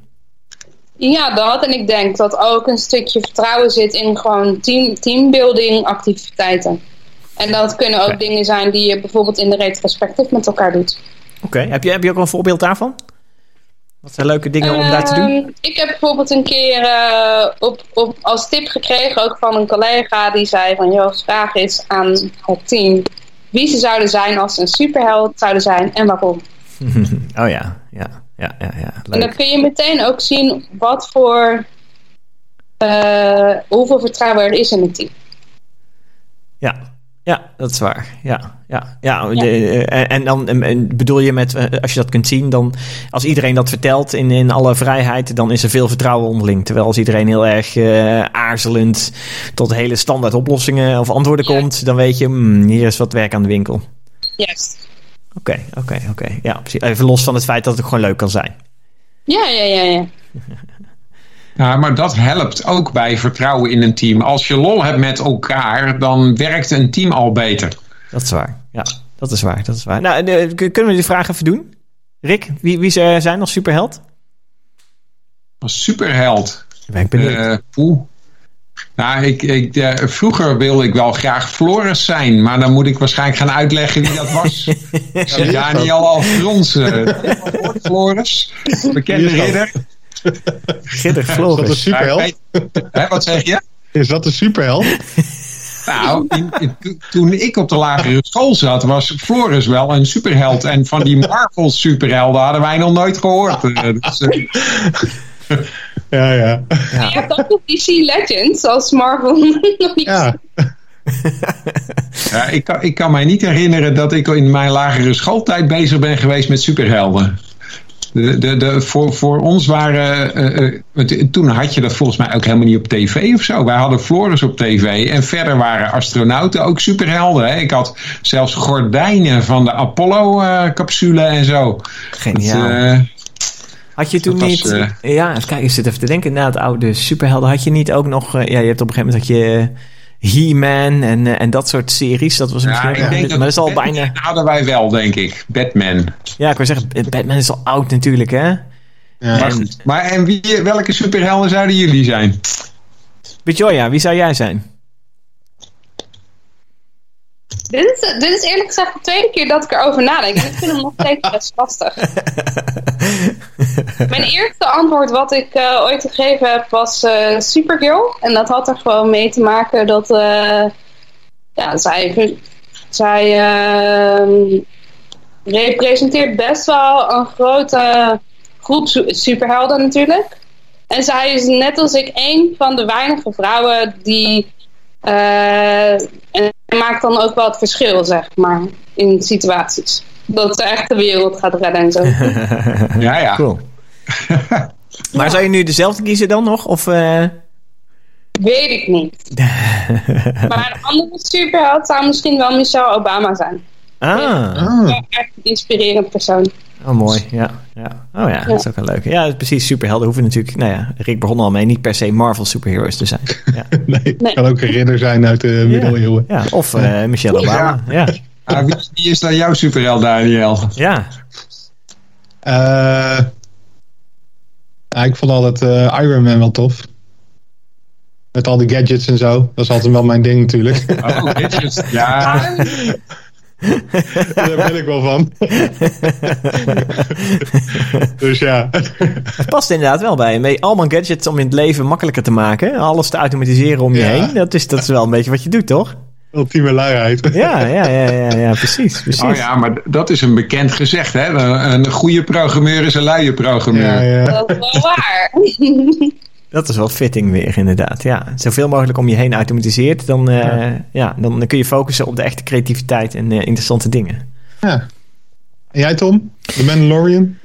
Ja, dat. En ik denk dat ook een stukje vertrouwen zit in gewoon team, teambuilding activiteiten. En dat kunnen ook okay. dingen zijn die je bijvoorbeeld in de retrospectief met elkaar doet. Oké, okay. heb, je, heb je ook een voorbeeld daarvan? Wat zijn leuke dingen om uh, daar te doen? Ik heb bijvoorbeeld een keer uh, op, op, als tip gekregen, ook van een collega, die zei van, joh, vraag is aan het team wie ze zouden zijn als ze een superheld zouden zijn en waarom. oh ja, ja, ja, ja. ja. En dan kun je meteen ook zien wat voor, uh, hoeveel vertrouwen er is in het team. Ja, ja, dat is waar. Ja, ja, ja. ja. De, en, en dan en bedoel je met, als je dat kunt zien, dan als iedereen dat vertelt in, in alle vrijheid, dan is er veel vertrouwen onderling. Terwijl als iedereen heel erg uh, aarzelend tot hele standaard oplossingen of antwoorden ja. komt, dan weet je, hmm, hier is wat werk aan de winkel. Yes. Oké, okay, oké, okay, oké. Okay. Ja, precies. Even los van het feit dat het gewoon leuk kan zijn. Ja, ja, ja, ja. Ja, maar dat helpt ook bij vertrouwen in een team. Als je lol hebt met elkaar, dan werkt een team al beter. Dat is waar. Ja, dat is waar. Dat is waar. Nou, de, kunnen we die vraag even doen? Rick, wie, wie zijn als superheld? Als superheld? Ben ik benieuwd. Uh, nou, ik, ik, uh, vroeger wilde ik wel graag Floris zijn, maar dan moet ik waarschijnlijk gaan uitleggen wie dat was. ik zie daar niet al al fronsen. Floris, bekende ridder. Gidder Floris. Is dat een superheld? Hè, wat zeg je? Is dat een superheld? Nou, in, in, toen ik op de lagere school zat, was Floris wel een superheld. En van die Marvel superhelden hadden wij nog nooit gehoord. Dus, uh, ja, ja. ja. Je hebt ook DC Legends als Marvel nog niet ja. ja, ik, kan, ik kan mij niet herinneren dat ik in mijn lagere schooltijd bezig ben geweest met superhelden. De, de, de, voor, voor ons waren. Uh, uh, toen had je dat volgens mij ook helemaal niet op tv of zo. Wij hadden Floris op tv. En verder waren astronauten ook superhelden. Hè? Ik had zelfs gordijnen van de Apollo-capsule en zo. Geniaal. Dat, Had je toen Dat was, niet... ja, even kijken, ik zit even te denken. Na het oude superhelden had je niet ook nog... eh, ja, je hebt op een gegeven moment had je eh, He-Man en, eh, en dat soort series. Dat was misschien Ja, ik denk maar dat is al Batman bijna... hadden wij wel, denk ik. Batman. Ja, ik wil zeggen, Batman is al oud natuurlijk, hè? Ja. Maar, goed. maar en wie, welke superhelden zouden jullie zijn? Bejoya, wie zou jij zijn? Dit is, dit is eerlijk gezegd de tweede keer dat ik erover nadenk. En ik vind hem nog steeds best lastig. Mijn eerste antwoord wat ik eh, ooit gegeven heb was eh, Supergirl. En dat had er gewoon mee te maken dat eh, ja, zij, zij ehm, representeert best wel een grote groep su- superhelden natuurlijk. En zij is net als ik een van de weinige vrouwen die en maakt dan ook wel het verschil, zeg maar, in situaties. Dat ze echt de wereld gaat redden en zo. Ja, ja. Cool. maar zou je nu dezelfde kiezen dan nog? Of, eh, Weet ik niet. maar een andere superheld zou misschien wel Michelle Obama zijn. Ah, Wel Echt een inspirerend persoon. oh mooi. Ja, ja. Oh ja, dat is ook wel leuk. Ja, precies. Superhelden hoeven natuurlijk... Nou ja, Rick begon al mee. Niet per se Marvel superheroes te zijn. Ja, nee, het Nee. kan ook een ridder zijn uit de middeleeuwen. ja. Of eh, Michelle Obama. Ja, Ah, wie, wie is dan jouw superheld, Daniel? ja. Eh, ja, ik vond altijd eh, Iron Man wel tof. Met al die gadgets en zo. Dat is altijd wel mijn ding natuurlijk. Oh, gadgets. Ja, Daar ben ik wel van. dus ja. Het past inderdaad wel bij. Allemaal gadgets om in het leven makkelijker te maken. Alles te automatiseren om je Ja. heen. Dat is, dat is wel een beetje wat je doet, toch? Ultieme luiheid. Ja, ja, ja, ja, ja precies. precies. oh ja, maar dat is een bekend gezegd, hè? Een, een goede programmeur is een luie programmeur. Ja, ja. Dat is wel waar. Dat is wel fitting weer, inderdaad. Ja, zoveel mogelijk om je heen automatiseert. Dan, eh, ja. Ja. dan, kun je focussen op de echte creativiteit en eh, interessante dingen. ja. En jij Tom? De Mandalorian?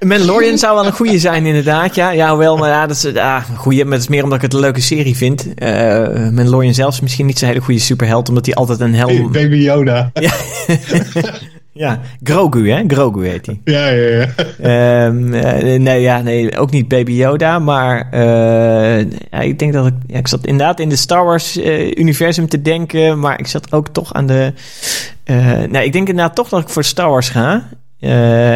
Mandalorian zou wel een goede zijn, inderdaad. Ja, ja wel, maar ja, dat is ah, een goede. Maar dat is meer omdat ik het een leuke serie vind. Eh Mandalorian zelf is misschien niet zo'n hele goede superheld, omdat hij altijd een helm. Baby Yoda. Ja. ja, Grogu, hè? Grogu heet hij. Ja, ja, ja. Ehm, eh, nee, ja, nee, ook niet Baby Yoda, maar eh, ja, ik denk dat ik, ja, ik zat inderdaad in de Star Wars eh, universum te denken, maar ik zat ook toch aan de, nee, ik denk inderdaad toch dat ik voor Star Wars ga.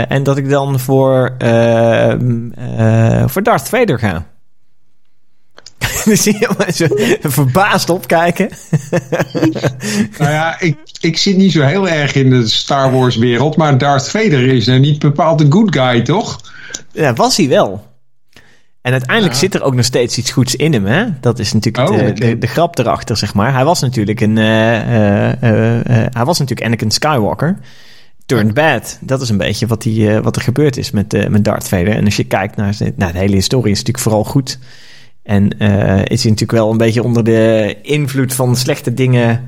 En dat ik dan voor, ehm, eh, voor Darth Vader ga. Dan zie je zo verbaasd opkijken. Nou ja, ik, ik zit niet zo heel erg in de Star Wars wereld, maar Darth Vader is nou niet bepaald de good guy, toch? Ja, was hij wel. En uiteindelijk Ja. zit er ook nog steeds iets goeds in hem, hè? Dat is natuurlijk Oh, de, oké. de, de grap erachter, zeg maar. Hij was natuurlijk een... eh, eh, eh, hij was natuurlijk Anakin Skywalker. Turned bad. Dat is een beetje wat, die, eh, wat er gebeurd is met, eh, met Darth Vader. En als je kijkt naar... Nou, de hele historie is natuurlijk vooral goed. En eh, is hij natuurlijk wel een beetje onder de invloed van slechte dingen...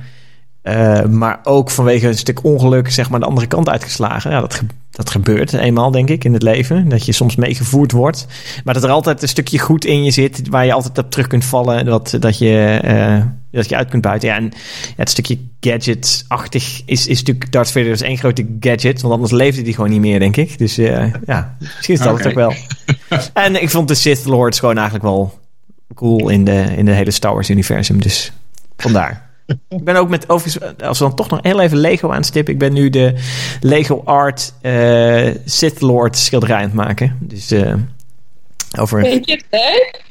eh, maar ook vanwege een stuk ongeluk, zeg maar, de andere kant uitgeslagen. Ja, dat, ge- dat gebeurt eenmaal, denk ik, in het leven. Dat je soms meegevoerd wordt. Maar dat er altijd een stukje goed in je zit, waar je altijd op terug kunt vallen. Dat, dat, je, eh, dat je uit kunt buiten. Ja, en ja, het stukje gadget-achtig is, is natuurlijk Darth Vader is één grote gadget. Want anders leefde hij gewoon niet meer, denk ik. Dus ja, misschien is dat het ook wel. en ik vond de Sith Lords gewoon eigenlijk wel cool in de, in de hele Star Wars-universum. Dus vandaar. Ik ben ook met, overigens, als we dan toch nog heel even Lego aanstippen. Ik ben nu de Lego Art eh, Sith Lord schilderij aan het maken. Dus eh, over... Vind je het leuk?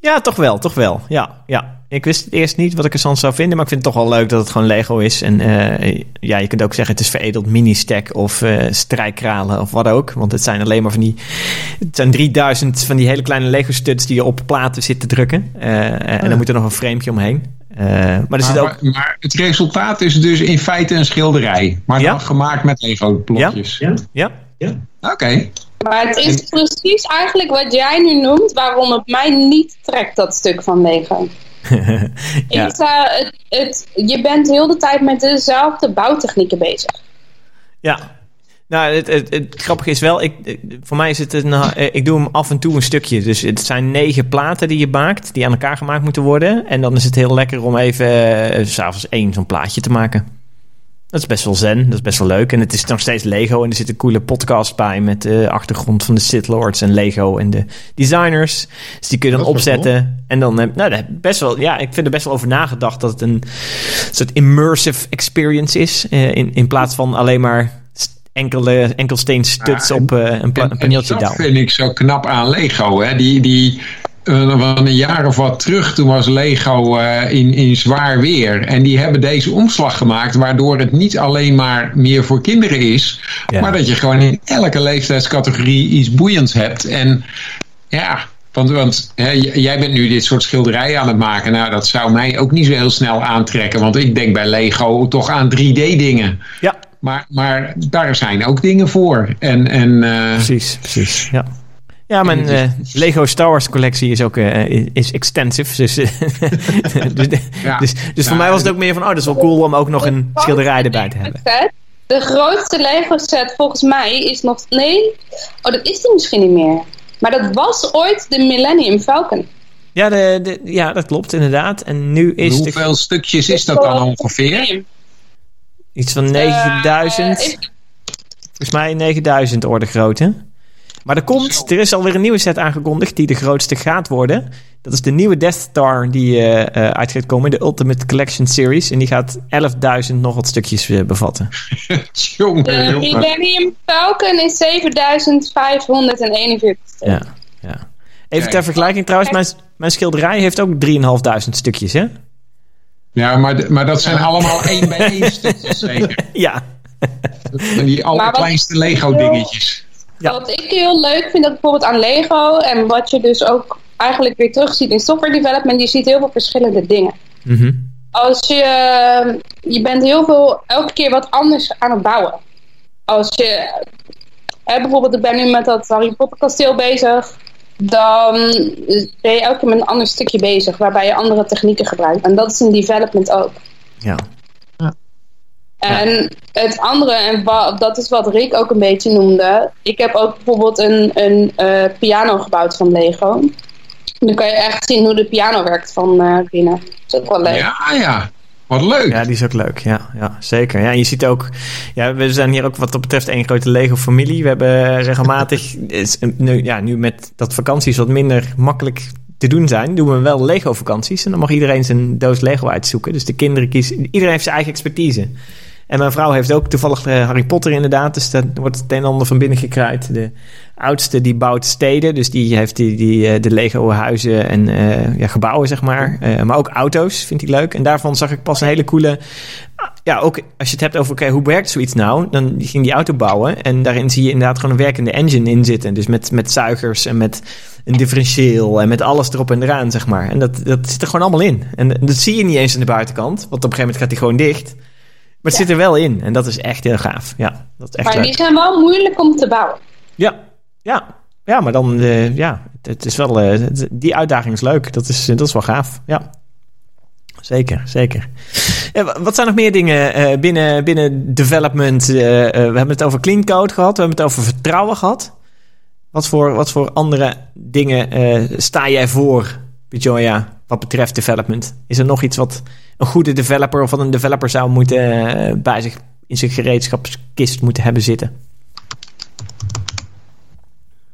Ja, toch wel, toch wel. Ja, ja. Ik wist het eerst niet wat ik er dan zou vinden, maar ik vind het toch wel leuk dat het gewoon Lego is. En eh, ja, je kunt ook zeggen het is veredeld mini-stack of eh strijkralen of wat ook. Want het zijn alleen maar van die, het zijn 3000 van die hele kleine Lego-studs die je op platen zit te drukken. Eh, En Ja. dan moet er nog een framepje omheen. Eh, maar er zit Maar, ook... maar het resultaat is dus in feite een schilderij, maar Ja. dan gemaakt met Lego-blokjes. Ja? Ja. Oké. Maar het is precies eigenlijk wat jij nu noemt, waarom het mij niet trekt, dat stuk van Lego. ja. Het, het, je bent heel de tijd met dezelfde bouwtechnieken bezig. Ja. Nou, het, het, het grappige is wel, ik, voor mij is het een, eh, ik doe hem af en toe een stukje. Dus het zijn negen platen die je maakt, die aan elkaar gemaakt moeten worden. En dan is het heel lekker om even, eh, s s'avonds één zo'n plaatje te maken. Dat is best wel zen, dat is best wel leuk. En het is nog steeds Lego en er zit een coole podcast bij met de achtergrond van de Sith Lords en Lego en de designers. Dus die kun je dan opzetten. En dan, nou, best wel, ja, ik vind er best wel over nagedacht dat het een soort immersive experience is. eh, in, in plaats van alleen maar enkele, enkelsteen studs Ja, en- op eh, een, pla- En- een paneeltje en dat vind ik zo knap aan Lego. Hè? Die, die, van een jaar of wat terug, toen was Lego eh, in, in zwaar weer. En die hebben deze omslag gemaakt, waardoor het niet alleen maar meer voor kinderen is, Ja. maar dat je gewoon in elke leeftijdscategorie iets boeiends hebt. En ja, want, want hè, jij bent nu dit soort schilderijen aan het maken. Nou, dat zou mij ook niet zo heel snel aantrekken, want ik denk bij Lego toch aan 3D-dingen. Ja, Maar, maar daar zijn ook dingen voor. En, en eh, precies, precies. Ja. Ja, mijn is- eh, Lego Star Wars collectie is ook eh, is extensive. Dus, eh, dus, Ja. dus, dus voor mij was het ook meer van, oh, dat is wel cool om ook nog een schilderij erbij te hebben. De grootste Lego set volgens mij is nog... Nee, oh dat is die misschien niet meer. Maar dat was ooit de Millennium Falcon. Ja, de, de, ja, dat klopt inderdaad. En nu is de, hoeveel stukjes is dat dan ongeveer? iets van Eh, 9000. ik- Volgens mij 9000 orde grootte. Maar er komt, er is alweer een nieuwe set aangekondigd die de grootste gaat worden. Dat is de nieuwe Death Star die eh, eh, uit gaat komen, de Ultimate Collection Series. En die gaat 11.000 nog wat stukjes eh, bevatten. jongen, De. Millennium Falcon is 7541 stuks. Ja, ja. Even ter vergelijking trouwens, mijn, mijn schilderij heeft ook 3.500 stukjes, hè? Ja, maar, maar dat zijn allemaal één bij één stukjes zeker. Ja. En die allerkleinste Lego dingetjes. Ja. Wat ik heel leuk vind dat bijvoorbeeld aan Lego... en wat je dus ook eigenlijk weer terugziet in software development... je ziet heel veel verschillende dingen. Mhm. Als je, je bent heel veel, elke keer wat anders aan het bouwen. Als je, hè, bijvoorbeeld ik ben nu met dat Harry Potter kasteel bezig. Dan ben je elke keer met een ander stukje bezig. Waarbij je andere technieken gebruikt. En dat is in development ook. Ja. En het andere, en dat is wat Rick ook een beetje noemde. Ik heb ook bijvoorbeeld een, een eh, piano gebouwd van Lego. Dan kan je echt zien hoe de piano werkt van eh binnen. Dat is ook wel leuk. Ja, ja. Wat leuk. Ja, die is ook leuk. Ja, ja zeker. Ja, en je ziet ook, ja, we zijn hier ook wat dat betreft één grote Lego-familie. We hebben regelmatig, is, nu, ja, nu met dat vakanties wat minder makkelijk te doen zijn, doen we wel Lego-vakanties. En dan mag iedereen zijn doos Lego uitzoeken. Dus de kinderen kiezen, iedereen heeft zijn eigen expertise. En mijn vrouw heeft ook toevallig eh, Harry Potter inderdaad. Dus daar wordt het een en ander van binnen gekruid. De oudste die bouwt steden. Dus die heeft die, die, eh, de Lego huizen en eh, ja, gebouwen, zeg maar. Maar ook auto's vindt hij leuk. En daarvan zag ik pas een hele coole... Ja, ook als je het hebt over, oké, hoe werkt zoiets nou? Dan ging die auto bouwen. En daarin zie je inderdaad gewoon een werkende engine in zitten. Dus met, met zuigers en met een differentieel en met alles erop en eraan, zeg maar. En dat, dat zit er gewoon allemaal in. En dat zie je niet eens aan de buitenkant. Want op een gegeven moment gaat die gewoon dicht. Maar het Ja. zit er wel in. En dat is echt heel gaaf. Ja, dat is echt Maar leuk. die zijn wel moeilijk om te bouwen. Ja, ja. Ja, maar dan, eh, ja, het, het is wel, eh, die uitdaging is leuk. Dat is, dat is wel gaaf. Ja. Zeker, zeker. Wa- wat zijn nog meer dingen eh, binnen, binnen development? We hebben het over clean code gehad. We hebben het over vertrouwen gehad. Wat voor, wat voor andere dingen sta jij voor, Bejoya, wat betreft development? Is er nog iets wat een goede developer of wat een developer zou moeten eh, bij zich in zijn gereedschapskist moeten hebben zitten?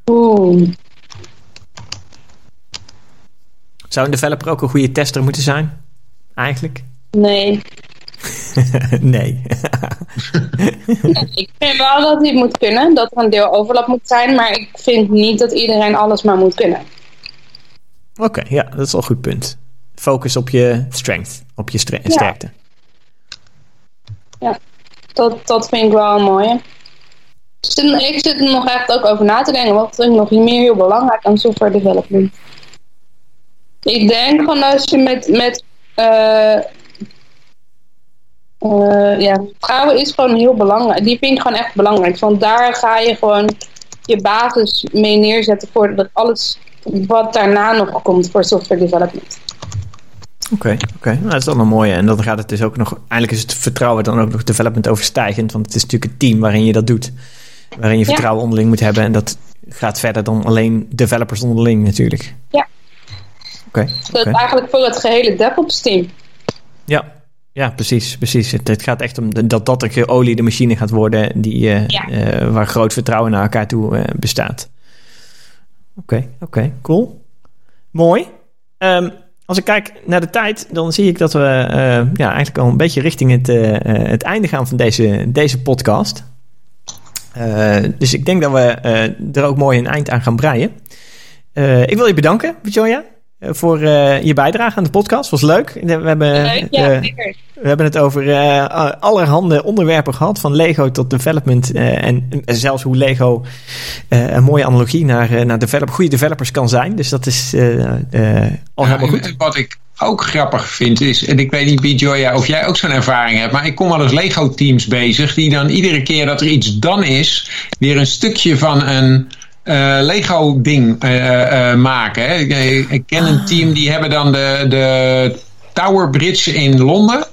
Oeh. Zou een developer ook een goede tester moeten zijn? Eigenlijk? Nee. nee. ik vind wel dat hij moet kunnen. Dat er een deel overlap moet zijn. Maar ik vind niet dat iedereen alles maar moet kunnen. Oké, ja, dat is wel een goed punt. Focus op je strength, op je stre- Ja. sterkte. Dat, dat vind ik wel mooi. Ik zit, ik zit er nog echt ook over na te denken. Wat vind ik nog meer heel belangrijk aan software development? Ik denk gewoon als je met... met eh, eh, ja, vertrouwen is gewoon heel belangrijk. Die vind ik gewoon echt belangrijk. Want daar ga je gewoon je basis mee neerzetten voor dat alles wat daarna nog komt voor software development. Oké, oké. Nou, dat is dan een mooie. En dan gaat het dus ook nog... Eindelijk is het vertrouwen dan ook nog development overstijgend. Want het is natuurlijk een team waarin je dat doet. Waarin je Ja. vertrouwen onderling moet hebben. En dat gaat verder dan alleen developers onderling natuurlijk. Ja. Oké, Dat is eigenlijk voor het gehele DevOps team. Ja, Ja, precies. precies. Het, het gaat echt om dat dat de geoliede machine gaat worden die, uh, ja. uh, waar groot vertrouwen naar elkaar toe uh, bestaat. Oké, okay, oké, okay, cool. Mooi. Um, als ik kijk naar de tijd, dan zie ik dat we ja, eigenlijk al een beetje richting het, het einde gaan van deze, deze podcast. dus ik denk dat we er ook mooi een eind aan gaan breien. ik wil je bedanken, Joja. Eh, voor uh, je bijdrage aan de podcast. Was leuk. We hebben, leuk, ja, uh, we hebben het over uh, allerhande onderwerpen gehad. Van Lego tot development. en zelfs hoe Lego een mooie analogie naar, naar develop, goede developers kan zijn. Dus dat is al ja, helemaal goed. wat ik ook grappig vind is, en ik weet niet, Bijoya, of jij ook zo'n ervaring hebt, maar ik kom wel eens Lego-teams bezig, die dan iedere keer dat er iets dan is, weer een stukje van een Lego-ding uh, uh, maken. Hè. Ik, ik, ken een team die hebben dan de, de Tower Bridge in Londen.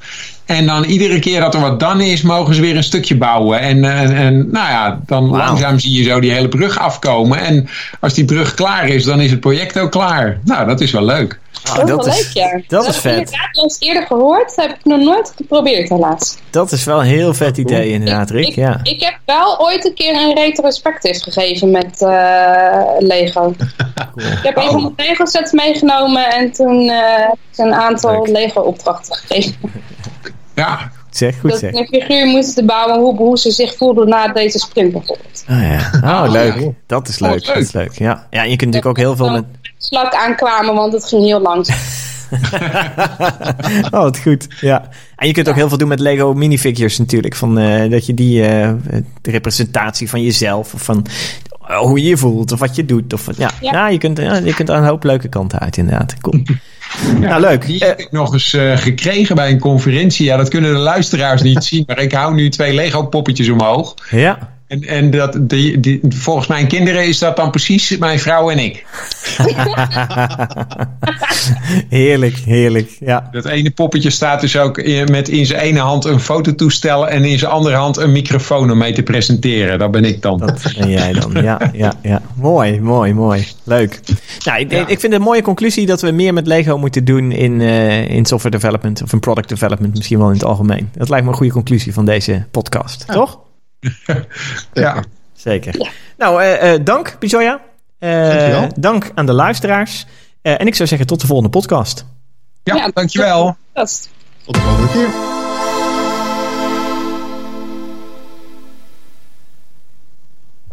En dan iedere keer dat er wat dan is, mogen ze weer een stukje bouwen. En, en, en nou ja, dan wow. langzaam zie je zo die hele brug afkomen. En als die brug klaar is, dan is het project ook klaar. Nou, dat is wel leuk. Oh, dat, dat, is wel leuk, ja. Dat, is vet. Ik heb het eerder gehoord, heb ik nog nooit geprobeerd helaas. Dat is wel een heel vet idee inderdaad, Rick. Ik, ja. ik heb wel ooit een keer een retrospectief gegeven met uh, Lego. Cool. Ik heb oh. een van de Lego sets meegenomen en toen uh, heb ik een aantal leuk. Lego opdrachten gegeven. Ja, zeg, goed dat zeg. een figuur moesten bouwen hoe, hoe ze zich voelden na deze sprint bijvoorbeeld. Oh ja, oh, leuk. Dat is leuk. Oh, dat is leuk. Ja. ja, je kunt natuurlijk ook heel veel met... Slak aankwamen, want het ging heel langzaam. oh, wat goed. Ja. En je kunt ook heel veel doen met Lego minifigures natuurlijk. Van, uh, dat je die uh, de representatie van jezelf of van uh, hoe je je voelt of wat je doet. Of, ja. Ja. ja je, kunt, ja, je kunt er een hoop leuke kanten uit inderdaad. Cool. Ja, nou, leuk. Die heb ik nog eens uh, gekregen bij een conferentie. Ja, dat kunnen de luisteraars niet zien. Maar ik hou nu twee Lego poppetjes omhoog. Ja. En, en dat, die, die, volgens mijn kinderen is dat dan precies mijn vrouw en ik. heerlijk, heerlijk. Ja. Dat ene poppetje staat dus ook in, met in zijn ene hand een fototoestel en in zijn andere hand een microfoon om mee te presenteren. Dat ben ik dan. Dat ben jij dan, ja. ja, ja. Mooi, mooi, mooi. Leuk. Nou, ik, ja. ik vind het een mooie conclusie dat we meer met Lego moeten doen in, uh, in software development of in product development, misschien wel in het algemeen. Dat lijkt me een goede conclusie van deze podcast, ja. toch? Ja. Zeker. Ja. Nou, uh, uh, dank, Bijoya. Uh, dank aan de luisteraars. en ik zou zeggen tot de volgende podcast. Ja, ja dankjewel. Tot de volgende keer.